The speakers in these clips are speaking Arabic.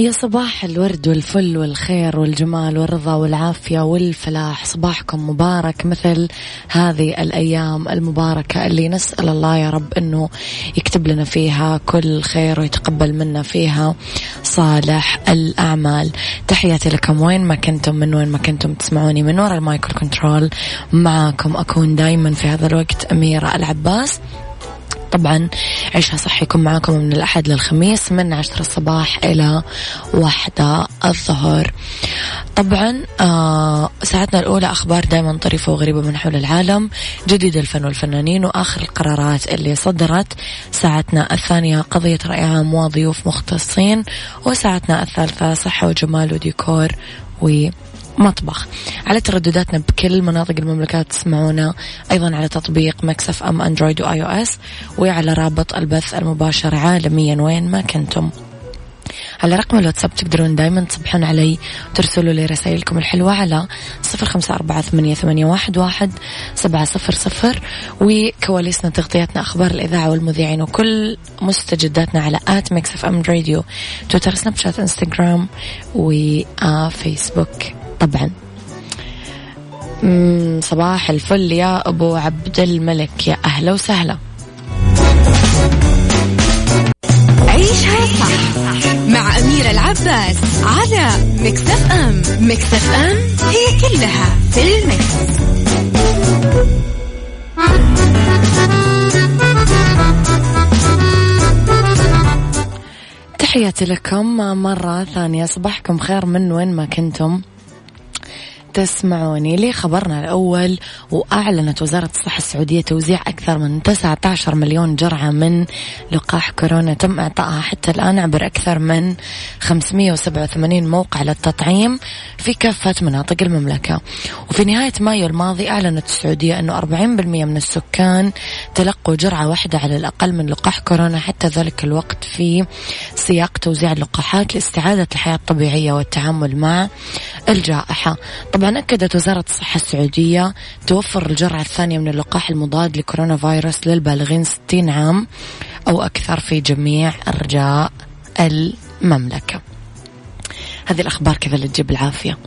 يا صباح الورد والفل والخير والجمال والرضا والعافية والفلاح صباحكم مبارك مثل هذه الأيام المباركة اللي نسأل الله يا رب أنه يكتب لنا فيها كل خير ويتقبل منا فيها صالح الأعمال. تحياتي لكم وين ما كنتم من وين ما كنتم تسمعوني من وراء ال mic وال control معاكم أكون دايما في هذا الوقت أميرة العباس. طبعا عيشها صح يكون معاكم من الأحد للخميس من عشرة الصباح إلى واحدة الظهر. طبعا آه ساعتنا الأولى أخبار دائما طريفة وغريبة من حول العالم جديد الفن والفنانين وآخر القرارات اللي صدرت. ساعتنا الثانية قضية رأي عام وضيوف مختصين وساعتنا الثالثة صحة وجمال وديكور و مطبخ. على تردداتنا بكل مناطق المملكة تسمعونا أيضا على تطبيق Mix FM Android و iOS وعلى رابط البث المباشر عالميا وين ما كنتم. على رقم الواتساب تقدرون دايما تصبحون علي وترسلوا لي رسائلكم الحلوة على صفر خمسة أربعة ثمانية, واحد, سبعة صفر صفر وكواليسنا تغطياتنا أخبار الإذاعة والمذيعين وكل مستجداتنا على at Mix FM Radio تويتر سناب شات إنستغرام وفيسبوك طبعا. صباح الفل يا أبو عبد الملك. يا أهلا وسهلا. عيشها صح مع أميرة العباس على Mix FM. Mix FM هي كلها في ال Mix. تحياتي لكم مرة ثانية. صباحكم خير من وين ما كنتم. تسمعوني لي خبرنا الأول وأعلنت وزارة الصحة السعودية توزيع أكثر من 19 مليون جرعة من لقاح كورونا تم إعطائها حتى الآن عبر أكثر من 587 موقع للتطعيم في كافة مناطق المملكة. وفي نهاية مايو الماضي أعلنت السعودية أنه 40% من السكان تلقوا جرعة واحدة على الأقل من لقاح كورونا. حتى ذلك الوقت في سياق توزيع اللقاحات لاستعادة الحياة الطبيعية والتعامل مع الجائحة. طبعا أكدت وزارة الصحة السعودية توفر الجرعة الثانية من اللقاح المضاد لكورونا فيروس للبالغين 60 عام أو أكثر في جميع أرجاء المملكة. هذه الأخبار كذا اللي تجيب العافية؟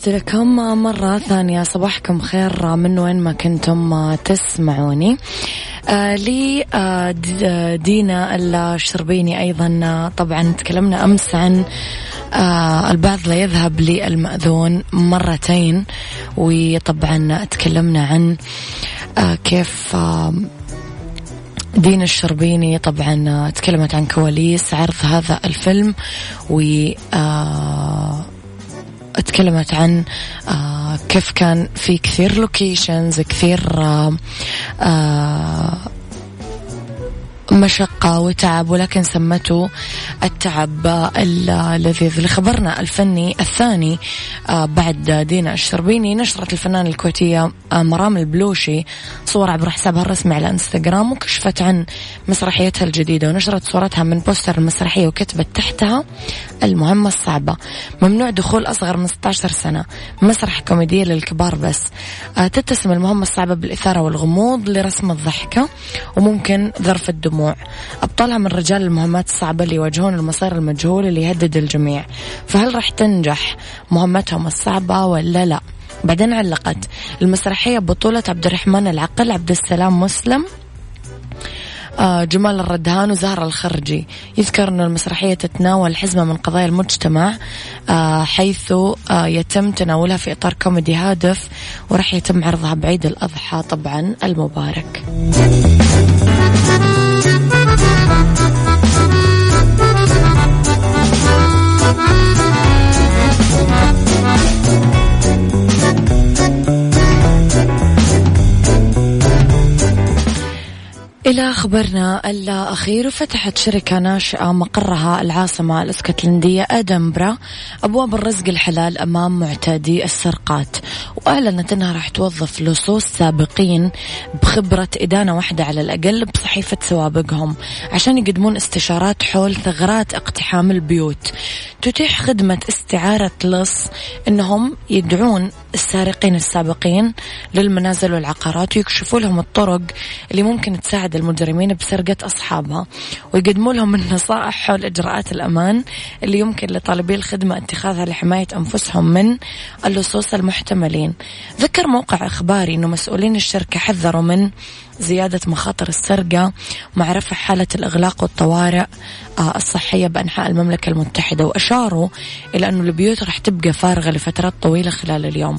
تحياتي لكم مرة ثانية صباحكم خير من وين ما كنتم تسمعوني. آه لي آه دينا الشربيني أيضا. آه، طبعا تكلمنا أمس عن آه البعض لا يذهب للمأذون مرتين وطبعا تكلمنا عن آه كيف آه دينا الشربيني طبعا آه، تكلمت عن كواليس عرض هذا الفيلم و آه تكلمت عن آه كيف كان في كثير لوكيشنز كثير آه آه مشقة وتعب ولكن سمته التعب اللذيذ لخبرنا الفني الثاني بعد دينا الشربيني نشرت الفنانة الكويتية مرام البلوشي صور عبر حسابها الرسمي على إنستغرام وكشفت عن مسرحيتها الجديدة ونشرت صورتها من بوستر المسرحية وكتبت تحتها. المهمة الصعبة. ممنوع دخول أصغر من 16 سنة. مسرح كوميدية للكبار بس. آه، تتسم المهمة الصعبة بالإثارة والغموض لرسم الضحكة وممكن ظرف الدموع. أبطالها من رجال المهمات الصعبة اللي يواجهون المصير المجهول اللي يهدد الجميع. فهل راح تنجح مهمتهم الصعبة ولا لا؟ بعدين علقت المسرحية بطولة عبد الرحمن العقل عبد السلام مسلم. جمال الردهان وزهرة الخرجي. يذكر أن المسرحية تتناول حزمة من قضايا المجتمع آه، حيث آه، يتم تناولها في إطار كوميدي هادف ورح يتم عرضها بعيد الأضحى طبعا المبارك. إلى خبرنا الأخير فتحت شركة ناشئة مقرها العاصمة الإسكتلندية أدنبرا أبواب الرزق الحلال أمام معتادي السرقات. وأعلنت أنها راح توظف لصوص سابقين بخبرة إدانة واحدة على الأقل بصحيفة سوابقهم عشان يقدمون استشارات حول ثغرات اقتحام البيوت. تتيح خدمة استعارة لص أنهم يدعون السارقين السابقين للمنازل والعقارات ويكشفوا لهم الطرق اللي ممكن تساعد المجرمين بسرقة أصحابها ويقدموا لهم النصائح حول إجراءات الأمان اللي يمكن لطالبي الخدمة اتخاذها لحماية أنفسهم من اللصوص المحتملين. ذكر موقع إخباري أنه مسؤولين الشركة حذروا من زيادة مخاطر السرقة مع رفع حالة الإغلاق والطوارئ آه، الصحية بأنحاء المملكة المتحدة وأشاروا إلى أنه البيوت راح تبقى فارغة لفترات طويلة خلال اليوم.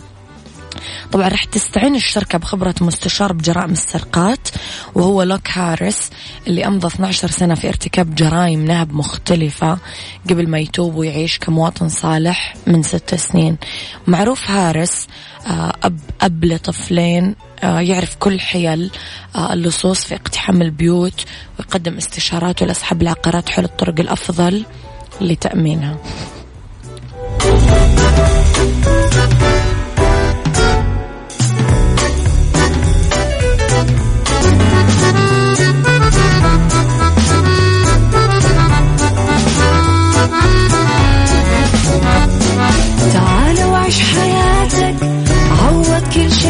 طبعا راح تستعين الشركة بخبرة مستشار بجرائم السرقات وهو لوك هاريس اللي أمضى 12 سنة في ارتكاب جرائم نهب مختلفة قبل ما يتوب ويعيش كمواطن صالح من ست سنين. معروف هاريس آه، أب, أب لطفلين يعرف كل حيل آه، اللصوص في اقتحام البيوت ويقدم استشاراته لأصحاب العقارات حول الطرق الأفضل لتأمينها.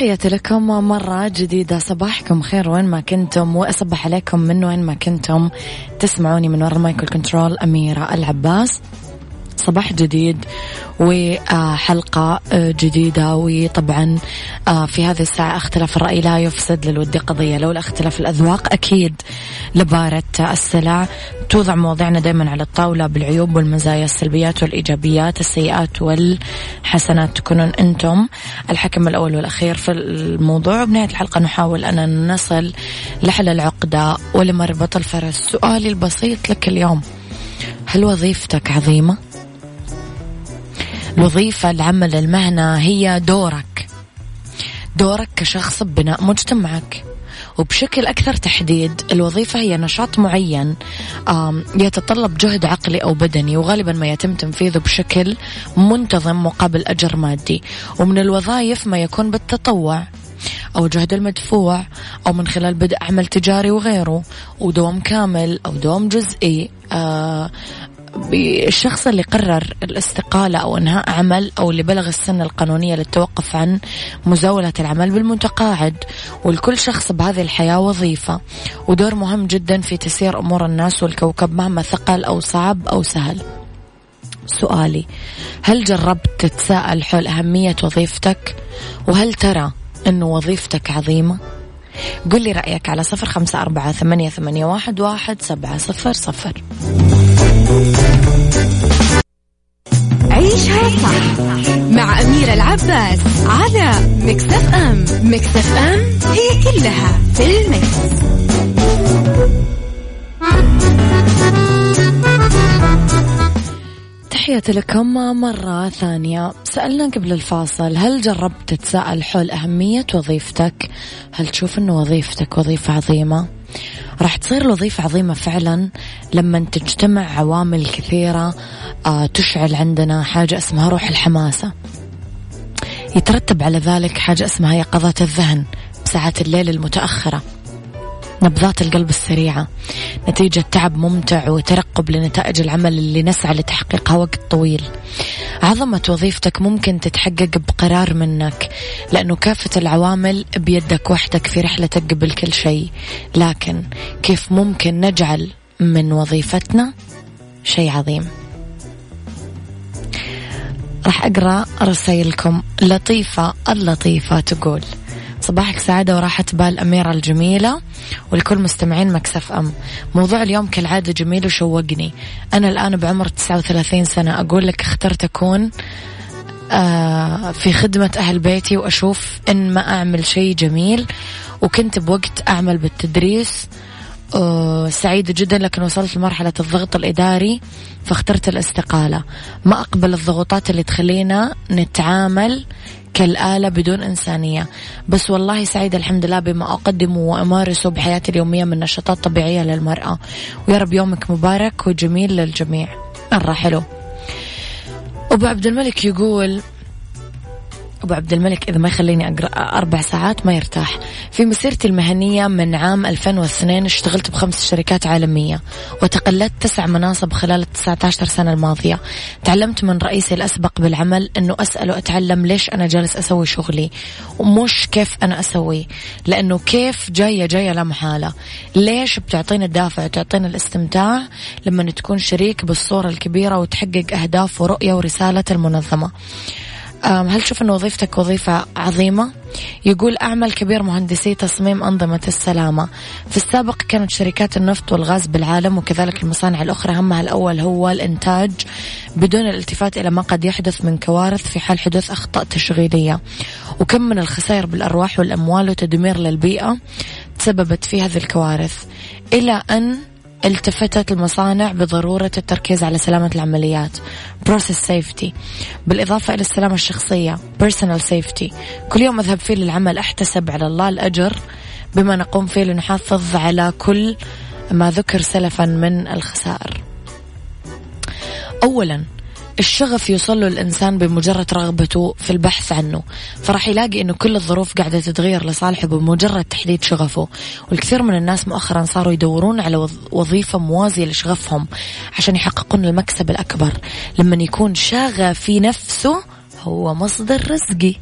تحياتي لكم مرة جديدة. صباحكم خير وين ما كنتم وأصبح عليكم من وين ما كنتم. تسمعوني من وراء المايكل كنترول أميرة العباس. صباح جديد وحلقة جديدة. وطبعا في هذه الساعة اختلاف الرأي لا يفسد للود قضية. لولا اختلاف الأذواق أكيد لبارة السلع توضع مواضيعنا دائما على الطاولة بالعيوب والمزايا السلبيات والإيجابيات السيئات والحسنات. تكونون أنتم الحكم الأول والأخير في الموضوع. وبنهاية الحلقة نحاول أن نصل لحل العقدة ولمربط الفرس. سؤالي البسيط لك اليوم هل وظيفتك عظيمة؟ الوظيفة العمل المهنة هي دورك. دورك كشخص ببناء مجتمعك. وبشكل أكثر تحديد الوظيفة هي نشاط معين يتطلب جهد عقلي أو بدني وغالبا ما يتم تنفيذه بشكل منتظم مقابل أجر مادي. ومن الوظائف ما يكون بالتطوع أو جهد المدفوع أو من خلال بدء عمل تجاري وغيره ودوام كامل أو دوام جزئي آه الشخص اللي قرر الاستقالة أو إنهاء عمل أو اللي بلغ السن القانونية للتوقف عن مزاولة العمل بالمتقاعد ولكل شخص بهذه الحياة وظيفة ودور مهم جدا في تسيير أمور الناس والكوكب مهما ثقل أو صعب أو سهل. سؤالي هل جربت تتساءل حول أهمية وظيفتك؟ وهل ترى أنه وظيفتك عظيمة؟ قل لي رأيك على صفر خمسة أربعة ثمانية, ثمانية واحد, واحد سبعة صفر صفر. عيشها صح مع أميرة العباس على مكتف أم مكتف أم هي كلها في المكس. تحياتي لكم مرة ثانية. سألنا قبل الفاصل هل جربت تتساءل حول أهمية وظيفتك؟ هل تشوف أنه وظيفتك وظيفة عظيمة؟ راح تصير الوظيفة عظيمة فعلا لما تجتمع عوامل كثيرة آه، تشعل عندنا حاجة اسمها روح الحماسة. يترتب على ذلك حاجة اسمها يقظة الذهن بساعات الليل المتأخرة. نبضات القلب السريعة. نتيجة تعب ممتع وترقب لنتائج العمل اللي نسعى لتحقيقها وقت طويل. عظمة وظيفتك ممكن تتحقق بقرار منك لأنه كافة العوامل بيدك وحدك في رحلتك قبل كل شيء. لكن كيف ممكن نجعل من وظيفتنا شيء عظيم؟ راح أقرأ رسائلكم لطيفة اللطيفة تقول صباحك سعادة وراحة بال أميرة الجميلة ولكل مستمعين مكسف أم. موضوع اليوم كالعادة جميل وشوقني. أنا الآن بعمر 39 سنة. أقول لك اخترت أكون آه في خدمة أهل بيتي وأشوف إن ما أعمل شيء جميل وكنت بوقت أعمل بالتدريس سعيدة جدا لكن وصلت لمرحلة الضغط الإداري فاخترت الاستقالة. ما أقبل الضغوطات اللي تخلينا نتعامل كالآلة بدون إنسانية. بس والله سعيدة الحمد لله بما أقدمه وأمارسه بحياتي اليومية من نشاطات طبيعية للمرأة. ويا رب يومك مبارك وجميل للجميع. مرة حلو أبو عبد الملك يقول أبو عبد الملك إذا ما يخليني أقرأ أربع ساعات ما يرتاح. في مسيرتي المهنية من عام 2002 اشتغلت بخمس شركات عالمية وتقلدت تسع مناصب خلال 19 سنة الماضية. تعلمت من رئيسي الأسبق بالعمل أنه أسأل وأتعلم ليش أنا جالس أسوي شغلي ومش كيف أنا أسوي لأنه كيف جاية جاية لا محالة. ليش بتعطينا الدافع وتعطينا الاستمتاع لما تكون شريك بالصورة الكبيرة وتحقق أهداف ورؤية ورسالة المنظمة. هل تشوف أن وظيفتك وظيفة عظيمة؟ يقول أعمل كبير مهندسي تصميم أنظمة السلامة. في السابق كانت شركات النفط والغاز بالعالم وكذلك المصانع الأخرى. همها الأول هو الإنتاج بدون الالتفات إلى ما قد يحدث من كوارث في حال حدوث أخطاء تشغيلية. وكم من الخسائر بالأرواح والأموال وتدمير للبيئة تسببت في هذه الكوارث. إلى أن التفتت المصانع بضرورة التركيز على سلامة العمليات. Process safety. بالإضافة إلى السلامة الشخصية. Personal safety. كل يوم أذهب فيه للعمل أحتسب على الله الأجر بما نقوم فيه لنحافظ على كل ما ذكر سلفا من الخسائر. أولا الشغف يوصل له الإنسان بمجرد رغبته في البحث عنه. فراح يلاقي أنه كل الظروف قاعدة تتغير لصالحه بمجرد تحديد شغفه. والكثير من الناس مؤخرا صاروا يدورون على وظيفة موازية لشغفهم عشان يحققون المكسب الأكبر. لما يكون شغفي نفسه هو مصدر رزقي.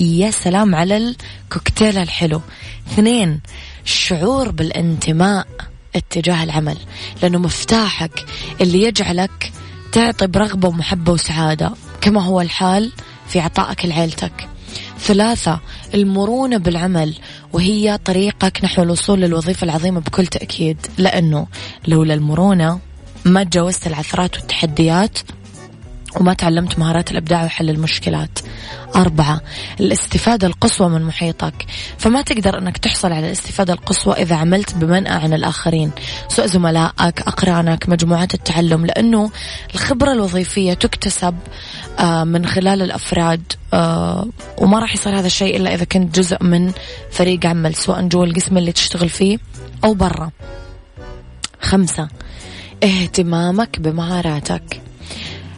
يا سلام على الكوكتيل الحلو. اثنين الشعور بالانتماء اتجاه العمل. لأنه مفتاحك اللي يجعلك تعطي برغبة ومحبة وسعادة كما هو الحال في عطائك لعيلتك. ثلاثة المرونة بالعمل وهي طريقك نحو الوصول للوظيفة العظيمة بكل تأكيد. لأنه لولا المرونة ما تجاوزت العثرات والتحديات وما تعلمت مهارات الإبداع وحل المشكلات. أربعة الاستفادة القصوى من محيطك. فما تقدر أنك تحصل على الاستفادة القصوى إذا عملت بمنأى عن الآخرين. سواء زملائك أقرانك مجموعات التعلم لأنه الخبرة الوظيفية تكتسب آه، من خلال الأفراد آه، وما راح يصير هذا الشيء إلا إذا كنت جزء من فريق عمل سواء جوا القسم اللي تشتغل فيه أو برا. خمسة اهتمامك بمهاراتك.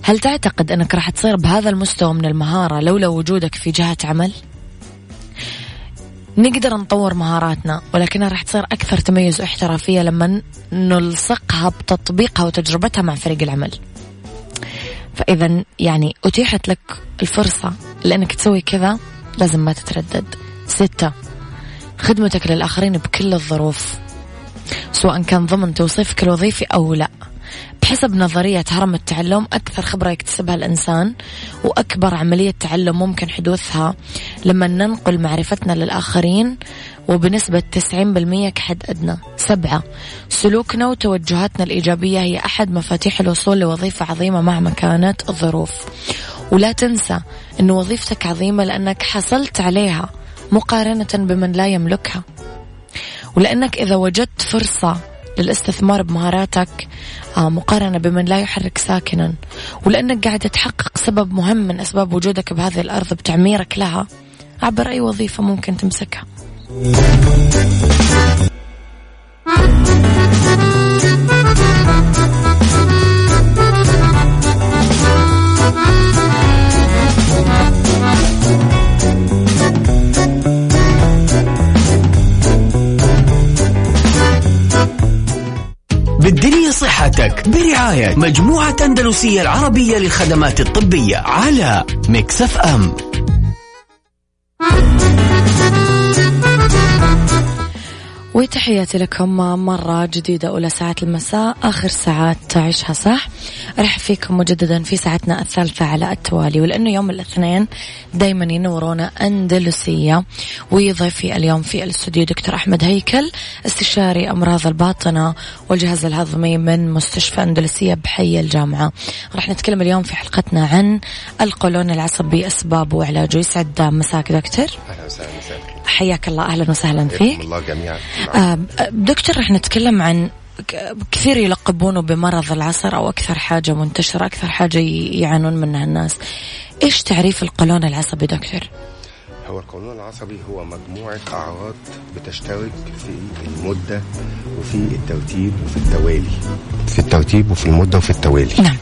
هل تعتقد أنك راح تصير بهذا المستوى من المهارة لولا وجودك في جهة عمل؟ نقدر نطور مهاراتنا ولكنها راح تصير أكثر تميز واحترافية لما نلصقها بتطبيقها وتجربتها مع فريق العمل. فإذا يعني أتيحت لك الفرصة لأنك تسوي كذا لازم ما تتردد. ستة خدمتك للآخرين بكل الظروف سواء كان ضمن توصيفك الوظيفي أو لا. بحسب نظرية هرم التعلم أكثر خبرة يكتسبها الإنسان وأكبر عملية تعلم ممكن حدوثها لما ننقل معرفتنا للآخرين وبنسبة 90% كحد أدنى. سبعة سلوكنا وتوجهاتنا الإيجابية هي أحد مفاتيح الوصول لوظيفة عظيمة مهما كانت الظروف. ولا تنسى أن وظيفتك عظيمة لأنك حصلت عليها مقارنة بمن لا يملكها. ولأنك إذا وجدت فرصة للاستثمار بمهاراتك آه، مقارنة بمن لا يحرك ساكنا. ولأنك قاعد تحقق سبب مهم من أسباب وجودك بهذه الأرض بتعميرك لها عبر أي وظيفة ممكن تمسكها. صحتك برعاية مجموعة أندلسية العربية للخدمات الطبية على مكسف أم. وتحياتي لكم مرة جديدة أولى ساعات المساء آخر ساعات تعيشها صح. أرحب فيكم مجددا في ساعتنا الثالثة على التوالي ولأنه يوم الاثنين دايما ينورونا أندلسية. ويضيفي اليوم في الاستوديو دكتور أحمد هيكل استشاري أمراض الباطنة والجهاز الهضمي من مستشفى أندلسية بحي الجامعة. راح نتكلم اليوم في حلقتنا عن القولون العصبي أسبابه وعلاجه. يسعد مساك دكتور. أهلا حياك الله أهلا وسهلا فيك. حياكم الله جميعا. آه، دكتور رح نتكلم عن كثير يلقبونه بمرض العصر أو أكثر حاجة منتشرة أكثر حاجة ي- يعانون منها الناس. إيش تعريف القولون العصبي دكتور؟ هو القولون العصبي هو مجموعة أعراض بتشترك في المدة وفي الترتيب وفي التوالي. في الترتيب وفي المدة وفي التوالي. نعم.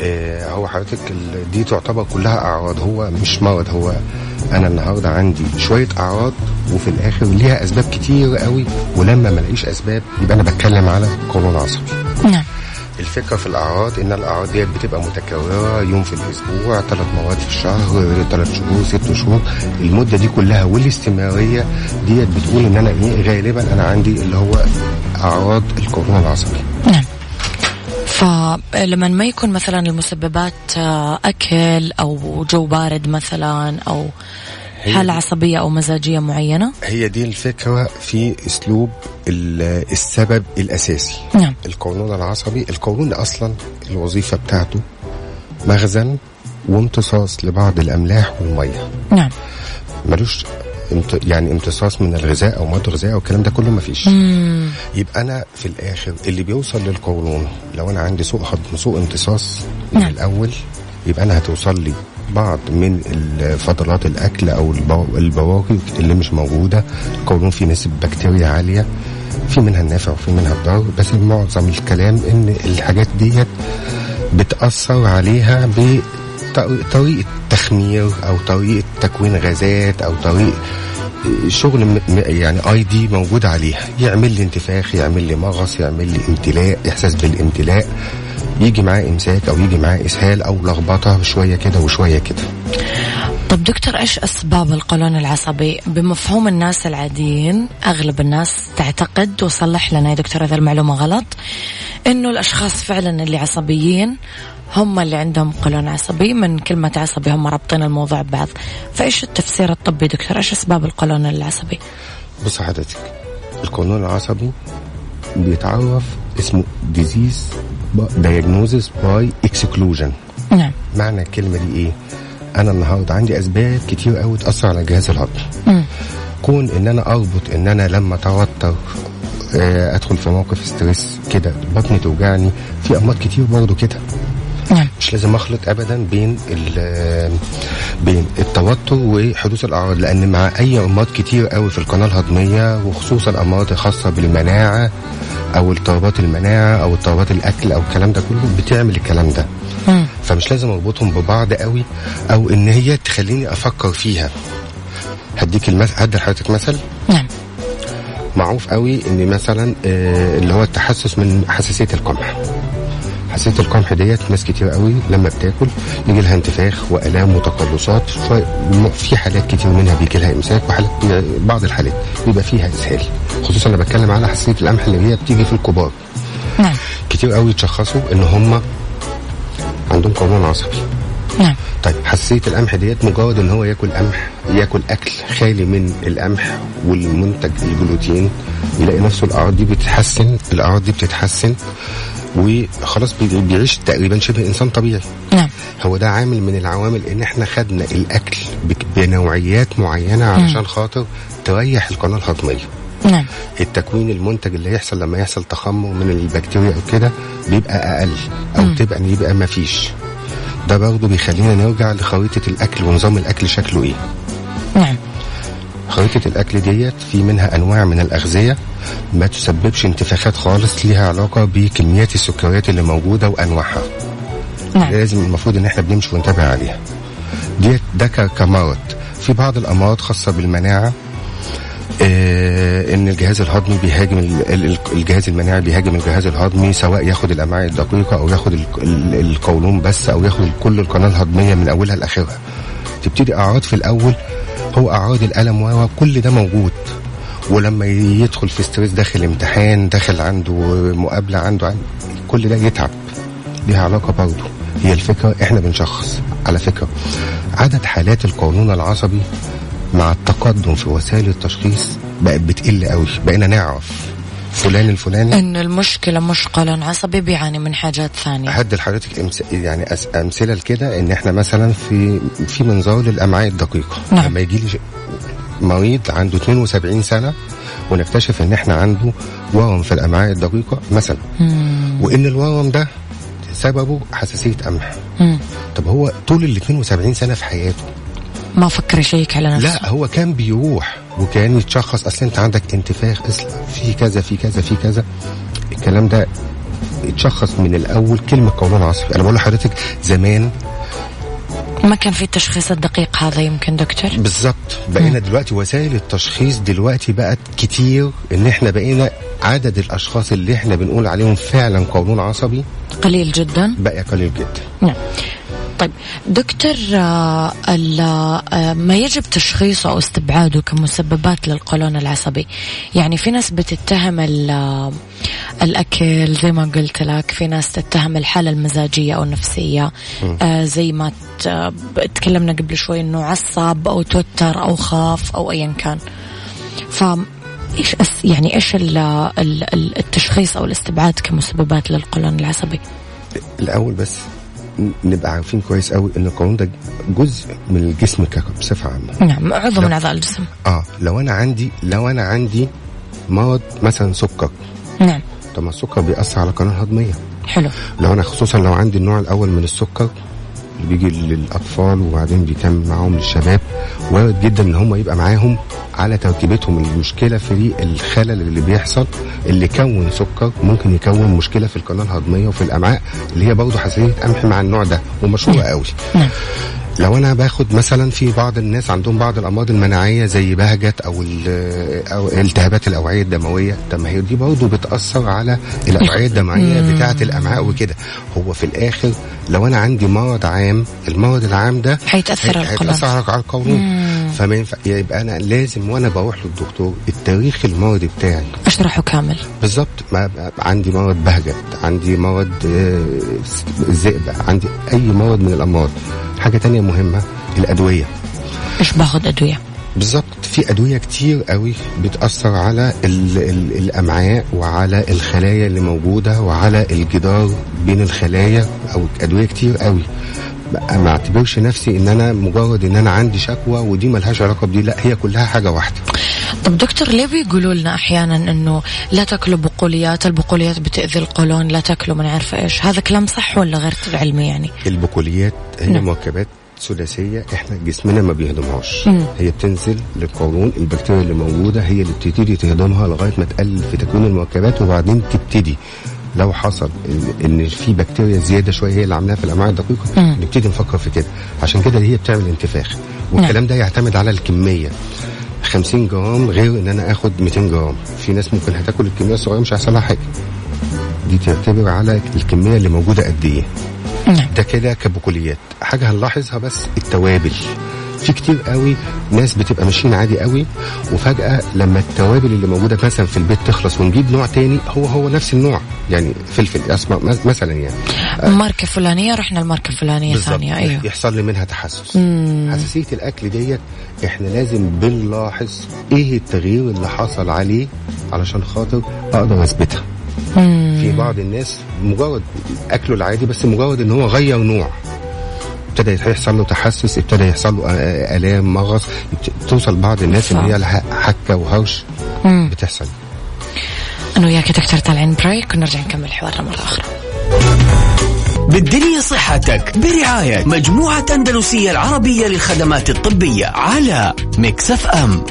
آه هو حضرتك دي تعتبر كلها أعراض هو مش مرض هو أنا النهاردة عندي شوية أعراض وفي الآخر ليها أسباب كتير قوي ولما ما الاقيش أسباب يبقى أنا بتكلم على قولون عصبي. نعم. الفكرة في الأعراض إن الأعراض ديت بتبقى متكررة يوم في الأسبوع ثلاث مرات في الشهر ثلاث شهور ست شهور. المدة دي كلها والاستمرارية ديت بتقول إن أنا إيه غالبا أنا عندي اللي هو أعراض القولون العصبي. نعم فلما ما يكون مثلا المسببات آه، أكل أو جو بارد مثلا أو حالة عصبية أو مزاجية معينة. هي دي الفكرة في أسلوب ال- السبب الأساسي. نعم. القولون العصبي القولون أصلا الوظيفة بتاعته مخزن وامتصاص لبعض الأملاح والمية. نعم. ملوش. يعني امتصاص من الغذاء أو مواد الغذاء أو الكلام ده كله مفيش مم. يبقى أنا في الآخر اللي بيوصل للقولون لو أنا عندي سوء هضم سوء امتصاص من نعم. الأول يبقى أنا هتوصل لي بعض من فضلات الأكل أو البو- البواقي اللي مش موجودة القولون فيه نسبة بكتيريا عالية في منها النافع وفي منها الضار بس معظم الكلام إن الحاجات ديت بتأثر عليها بطريقه تخمير أو طريقه تكوين غازات أو طريقه شغل م- م- يعني آي دي موجود عليها. يعمل لي انتفاخ يعمل لي مغص يعمل لي امتلاء إحساس بالامتلاء. يجي معاه إمساك أو يجي معاه إسهال أو لخبطة شوية كده وشوية كده. طب دكتور إيش أسباب القولون العصبي؟ بمفهوم الناس العاديين أغلب الناس تعتقد وصلح لنا يا دكتور اذا المعلومة غلط إنه الأشخاص فعلا اللي عصبيين هم اللي عندهم قولون عصبي من كلمة عصبي هم رابطين الموضوع ببعض. فإيش التفسير الطبي دكتور؟ إيش أسباب القولون العصبي؟ بص حضرتك القولون العصبي بيتعرف اسمه disease diagnosis by exclusion نعم. معنى الكلمة دي إيه؟ أنا النهارده عندي أسباب كتير قوي تأثر على جهاز الهضم. مم. كون إن أنا أربط إن أنا لما أتوتر آه، أدخل في موقف ستريس كده بطني توجعني في أمراض كتير برضه كده. نعم. مش لازم أخلط ابدا بين بين التوتر وحدوث الأعراض لأن مع أي أمراض كتير قوي في القناة الهضمية وخصوصا الامراض الخاصه بالمناعة أو اضطرابات المناعة أو اضطرابات الأكل أو الكلام ده كله بتعمل الكلام ده. مم. فمش لازم اربطهم ببعض قوي أو ان هي تخليني أفكر فيها. هديك المثل هدي لحضرتك مثل. نعم. معروف قوي ان مثلا آه، اللي هو التحسس من حساسية القمح. حساسية القمح ديت ناس كتير قوي لما بتاكل يجي لها انتفاخ وألام وتقلصات في حالات كتير منها بيجي لها إمساك وحالات بعض الحالات بيبقى فيها إسهال. خصوصا أنا بتكلم على حساسية القمح اللي هي بتيجي في الكبار. نعم. كتير قوي يتشخصوا إن هم عندهم قولون عصبي. نعم. طيب حساسيه القمح ديت مجرد إن هو ياكل قمح ياكل أكل خالي من القمح والمنتج الجلوتين يلاقي نفسه الأعراض دي بتتحسن الأعراض دي بتتحسن وخلاص بي- بيعيش تقريبا شبه إنسان طبيعي. نعم. هو ده عامل من العوامل إن إحنا خدنا الأكل بنوعيات معينة علشان خاطر تريح القناة الهضمية. نعم. التكوين المنتج اللي هيحصل لما يحصل تخمر من البكتيريا أو كده بيبقى أقل أو تبقى يبقى ما فيش. ده برضه بيخلينا نرجع لخريطة الأكل ونظام الأكل شكله إيه. نعم. خريطة الأكل ديت في منها أنواع من الأغذية ما تسببش انتفاخات خالص ليها علاقة بكميات السكريات اللي موجودة وأنواعها. نعم. لازم المفروض إن إحنا بنمشي ونتابع عليها. ديت ده كمرض في بعض الأمراض خاصة بالمناعة آه إن الجهاز الهضمي بيهاجم ال- ال- الجهاز المناعي بيهاجم الجهاز الهضمي سواء ياخد الأمعاء الدقيقة أو ياخد ال- ال- القولون بس أو ياخد كل القناة الهضمية من أولها لآخرها. تبتدي اعراض في الأول هو اعراض الألم و كل ده موجود. ولما يدخل في ستريس داخل امتحان داخل عنده مقابلة عنده عن- كل ده يتعب. ليها علاقة برضه. هي الفكرة إحنا بنشخص. على فكرة عدد حالات القولون العصبي مع التقدم في وسائل التشخيص بقت بتقل قوي. بقينا نعرف فلان الفلاني. إن المشكلة مش قولون عصبي بيعاني من حاجات ثانية. هدي لحضرتك أمس... يعني أس... أمثلة لكده إن إحنا مثلا في في منظار للأمعاء الدقيقة. نعم. لما يجي لي مريض عنده 72 سنة ونكتشف إن إحنا عنده ورم في الأمعاء الدقيقة مثلا. وإن الورم ده سببه حساسية قمح. مم. طب هو طول ال 72 سنة في حياته ما فكر يشيك على نفسه لا هو كان بيروح وكان يتشخص. أصل أنت عندك انتفاخ اصل في كذا في كذا في كذا. الكلام ده اتشخص من الأول. كلمة قولون عصبي أنا بقول لحضرتك زمان ما كان في التشخيص الدقيق هذا يمكن دكتور؟ بالظبط بقينا دلوقتي وسائل التشخيص دلوقتي بقت كتير. إن إحنا بقينا عدد الأشخاص اللي إحنا بنقول عليهم فعلا قولون عصبي قليل جدا. بقى قليل جدا. نعم. طيب دكتور آه، ال- آه، ما يجب تشخيصه أو استبعاده كمسببات للقولون العصبي؟ يعني في ناس بتتهم آه، الأكل زي ما قلت لك في ناس تتهم الحالة المزاجية أو النفسية. آه زي ما تكلمنا قبل شوي إنه عصب أو توتر أو خاف أو ايا كان. ف إيش أس يعني إيش ال- ال- ال- التشخيص أو الاستبعاد كمسببات للقولون العصبي؟ الأول بس نبقى عارفين كويس قوي إن القولون ده جزء من الجسم بصفة عامة. نعم عضو من اعضاء الجسم. آه لو أنا عندي لو أنا عندي مرض مثلا سكر. نعم. طب ما السكر بيأثر على القناه الهضميه حلو. لو أنا خصوصا لو عندي النوع الأول من السكر بيجي للأطفال وبعدين بيكمل معاهم للشباب. وارد جدا إن هم يبقى معاهم على تركيبتهم. المشكلة في الخلل اللي بيحصل اللي كون سكر ممكن يكون مشكلة في القناة الهضمية وفي الأمعاء اللي هي برضه حساسية قمح مع النوع ده ومشهورة قوي. نعم. لو أنا باخد مثلا في بعض الناس عندهم بعض الأمراض المناعية زي بهجت أو أو التهابات الأوعية الدموية طب ما هي دي برضه بتأثر على الأوعية الدموية بتاعة الأمعاء وكده. هو في الآخر لو أنا عندي مرض عام المرض العام ده حيتأثر على القولون. هيتأثر على القولون. فما ينفع يبقى أنا لازم وأنا بروح للدكتور التاريخ المرضي بتاعي. أشرحه كامل. بالظبط. عندي مرض بهجت عندي مرض آه، الذئبة عندي أي مرض من الأمراض. حاجة تانية مهمة الأدوية. إيش باخذ أدوية. بالظبط. في أدوية كتير قوي بتأثر على ال ال الأمعاء وعلى الخلايا اللي موجودة وعلى الجدار بين الخلايا أو أدوية كتير قوي. ما اعتبرش نفسي ان أنا مجرد ان أنا عندي شكوى ودي ملهاش علاقة بدي لا هي كلها حاجة واحدة. طب دكتور ليه بيقولوا لنا أحيانا إنه لا تاكلوا بقوليات البقوليات بتأذي القولون لا تاكلوا من عارفه إيش. هذا كلام صح ولا غير علمي يعني؟ البقوليات هي نعم. مركبات ثلاثية إحنا جسمنا ما بيهضمهاش. هي بتنزل للقولون البكتيريا اللي موجودة هي اللي بتبتدي تهضمها لغاية ما تقلل في تكوين المركبات وبعدين تبتدي. لو حصل إن- إن في بكتيريا زيادة شوية هي اللي عاملاها في الأمعاء الدقيقة. نبتدي نفكر في كده. عشان كده هي بتعمل انتفاخ. والكلام ده يعتمد على الكمية. 50 جرام غير إن أنا آخد 200 جرام. في ناس ممكن هتاكل الكمية الصغيرة مش هيحصل لها حاجة. دي تعتبر على الكمية اللي موجودة قد إيه. نعم. ده كده كبكوليات حاجة هنلاحظها بس التوابل. في كتير قوي ناس بتبقى ماشيين عادي قوي وفجأة لما التوابل اللي موجودة مثلا في البيت تخلص ونجيب نوع تاني هو هو نفس النوع يعني فلفل اسمر مثلا يعني. ماركة فلانية رحنا الماركة الفلانية بالظبط. ثانية أيوه. يحصل لي منها تحسس. حساسية الأكل ديت إحنا لازم بنلاحظ إيه التغيير اللي حصل عليه علشان خاطر أقدر أثبتها. في بعض الناس مجرد أكله العادي بس مجرد إن هو غير نوع. ابتدى يحصل له تحسس ابتدى يحصل له آلام مغص توصل بعض الناس اللي هي لها حكة وهرش بتحصل. أنا وياك يا دكتور طالعين بريك ونرجع نكمل حوارنا مرة أخرى. بالدنيا صحتك برعاية مجموعة أندلسية العربية للخدمات الطبية على مكسف أم.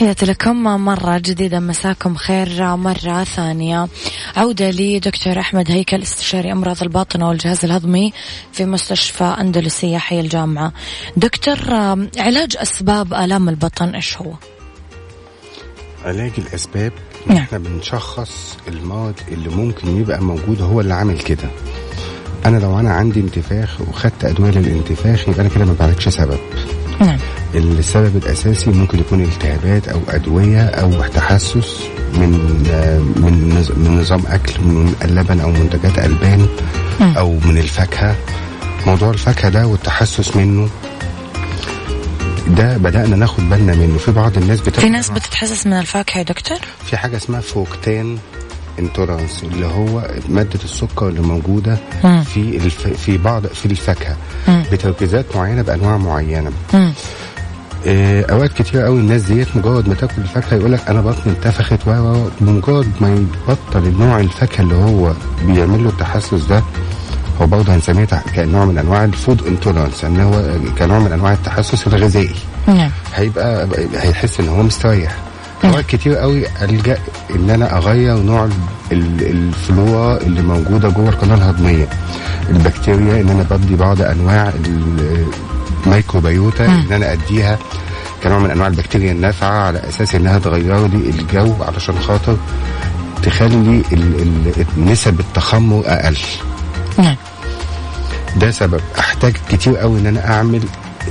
تحياتي لكم. مرة جديدة مساكم خير مرة ثانية. عودة لدكتور أحمد هيكل استشاري أمراض الباطنة والجهاز الهضمي في مستشفى أندلسية حي الجامعة. دكتور علاج أسباب آلام البطن إيش هو؟ علاج الأسباب؟ ان نعم. إحنا بنشخص المرض اللي ممكن يبقى موجود هو اللي عامل كده. أنا لو أنا عندي انتفاخ وخدت أدوية للانتفاخ يبقى أنا كده ما بعالجش سبب. السبب الأساسي ممكن يكون التهابات أو أدوية أو تحسس من من من نظام أكل من اللبن أو منتجات ألبان أو من الفاكهة موضوع الفاكهة ده والتحسس منه ده بدأنا ناخد بالنا منه في بعض الناس بتاخد في ناس بتتحسس من الفاكهة يا دكتور؟ في حاجة اسمها فوكتان انتورانس اللي هو مادة السكر اللي موجودة مم. في الف... في بعض في الفاكهة. بتركيزات معينة بأنواع معينة مم. آه، أوقات كتير قوي الناس ديت مجرد ما تاكل الفاكهة يقول لك أنا بطني انتفخت و. بمجرد ما يبطل النوع الفاكهة اللي هو بيعمل له التحسس ده هو برضه هنسميه كنوع من أنواع ال food intolerance ان هو كنوع من أنواع التحسس الغذائي. نعم. هيبقى هيحس إن هو مستريح. أوقات كتير قوي ألجأ إن أنا أغير نوع ال- الفلورا اللي موجودة جوه القناة الهضمية. البكتيريا إن أنا بدي بعض أنواع ال microbiota إن أنا أديها كنوع من أنواع البكتيريا النافعة على أساس إنها تغير لي الجو علشان خاطر تخلي نسب التخمر أقل. نعم. ده سبب. أحتاج كتير قوي إن أنا أعمل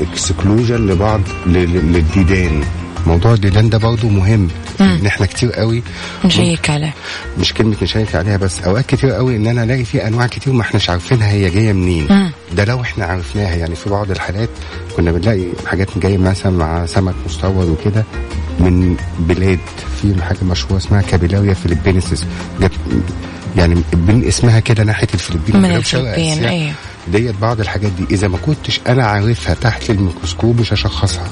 اكسكلوجن لبعض للديدان. موضوع الديدان ده برضه مهم. إن إحنا كتير قوي نشيك عليه. مش كلمة نشيك عليها بس أوقات كتير قوي إن أنا ألاقي في أنواع كتير ما إحناش عارفينها هي جاية منين. مم. ده لو إحنا عرفناها يعني في بعض الحالات كنا بنلاقي حاجات جاية مثلا مع سمك مستورد وكده من بلاد في حاجة مشهورة اسمها Capillaria philippinensis جت يعني اسمها كده ناحية الفلبين من الفلبين،. أيوة. ديت بعض الحاجات دي إذا ما كنتش أنا عارفها تحت الميكروسكوب مش هشخصها.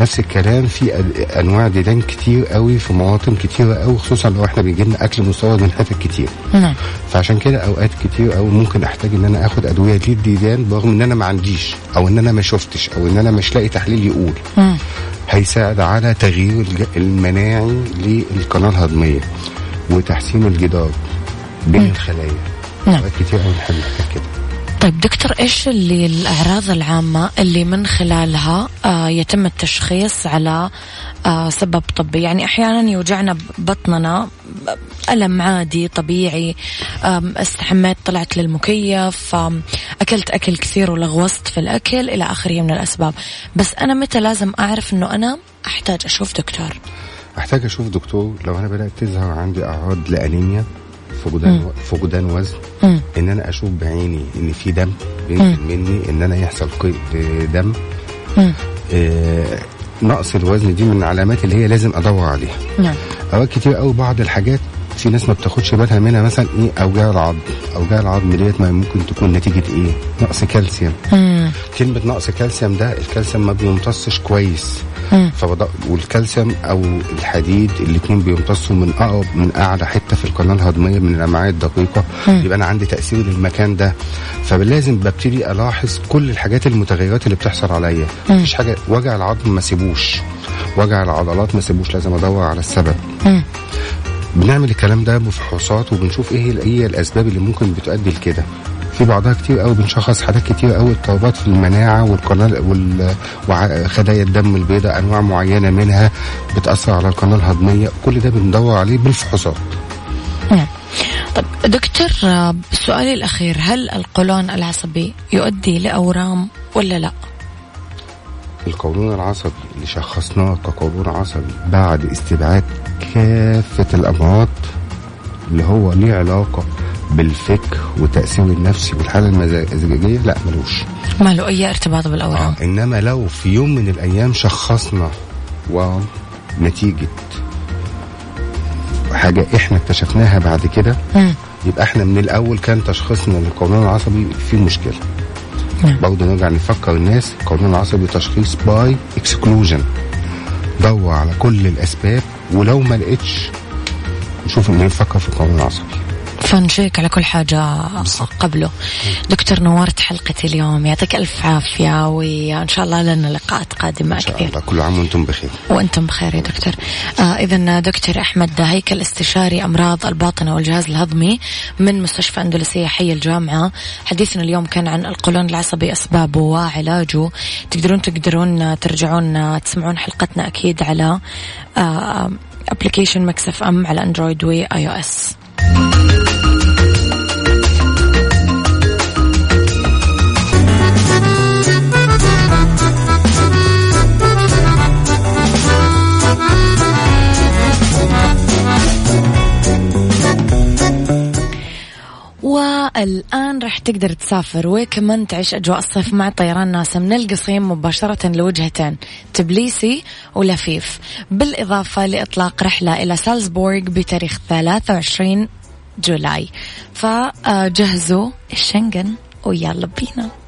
نفس الكلام في أنواع ديدان كتير قوي في مواطن كتيرة قوي خصوصا لو إحنا بيجي لنا أكل مستورد من حتت كتير. نعم. فعشان كده أوقات كتير قوي ممكن أحتاج إن أنا آخد أدوية للديدان برغم إن أنا ما عنديش أو إن أنا ما شفتش أو إن أنا مش لاقي تحليل يقول. مم. هيساعد على تغيير المناعي للقناة الهضمية وتحسين الجدار بين الخلايا. نعم. أوقات كتير قوي نحب نحتاج كده طيب دكتور إيش اللي الأعراض العامة اللي من خلالها آه يتم التشخيص على آه سبب طبي؟ يعني أحيانا يوجعنا بطننا ألم عادي طبيعي استحميت طلعت للمكيف أكلت أكل كثير ولغوصت في الأكل إلى آخره من الأسباب. بس أنا متى لازم أعرف إنه أنا أحتاج أشوف دكتور؟ أحتاج أشوف دكتور. لو أنا بدأت تظهر عندي اعراض لأنيميا. فقدان فقدان وزن مم. إن أنا أشوف بعيني إن في دم بينزل مني إن أنا يحصل دم. آه نقص الوزن دي من العلامات اللي هي لازم أدور عليها. نعم. أوقات كتير قوي بعض الحاجات في ناس ما بتاخدش بالها منها مثلا إيه؟ أوجاع العظم أوجاع العظم ديت ما ممكن تكون نتيجة إيه؟ نقص كالسيوم. مم. كلمة نقص كالسيوم ده الكالسيوم ما بيمتصش كويس. مم. والكالسيوم أو الحديد الاثنين بيمتصوا من اقرب من أعلى حتة في القناة الهضمية من الأمعاء الدقيقة. يبقى أنا عندي تأثير للمكان ده. فلازم ببتدي ألاحظ كل الحاجات المتغيرات اللي بتحصل عليا. مفيش حاجة وجع العظم ما سيبوش. وجع العضلات ما سيبوش. لازم أدور على السبب. مم. بنعمل الكلام ده بفحوصات وبنشوف إيه هي إيه الأسباب اللي ممكن بتؤدي لكده في بعضها كتير قوي بنشخص حاجات كتير قوي اضطرابات في المناعة والقناه وال- وخلايا الدم البيضاء أنواع معينة منها بتأثر على القناة الهضمية كل ده بندور عليه بالفحوصات نعم. طب دكتور آه، سؤالي الأخير هل القولون العصبي يؤدي لأورام ولا لا؟ القولون العصبي اللي شخصناه كقولون عصبي بعد استبعاد كافة الأمراض اللي هو ليه علاقة بالفكر والتأثير النفسي والحالة المزاجية لا ملوش ما له أي ارتباط بالأورام آه. إنما لو في يوم من الأيام شخصنا ونتيجة حاجة إحنا اكتشفناها بعد كده. يبقى إحنا من الأول كان تشخيصنا للقولون العصبي فيه مشكلة. برضه نرجع نفكر الناس القولون العصبي تشخيص by exclusion. دور على كل الأسباب ولو ما لقيتش نشوف إن نفكر في القولون العصبي فنشيك على كل حاجة قبله. دكتور نورت حلقتي اليوم. يعطيك ألف عافية وإن شاء الله لنا لقاءات قادمة إن شاء كثير. الله. كل عام وأنتم بخير. وأنتم بخير يا دكتور. آه اذا دكتور أحمد هيكل استشاري أمراض الباطنه والجهاز الهضمي من مستشفى أندلسية حي الجامعة. حديثنا اليوم كان عن القولون العصبي اسبابه وعلاجه. تقدرون تقدرون ترجعون تسمعون حلقتنا أكيد على application Mix FM على Android و iOS والآن راح تقدر تسافر. وكمان تعيش أجواء الصيف مع طيران ناسا من القصيم مباشرة لوجهتين تبليسي ولفيف. بالإضافة لإطلاق رحلة إلى سالزبورغ بتاريخ 23 جولاي. فجهزوا الشنغن ويلا بينا.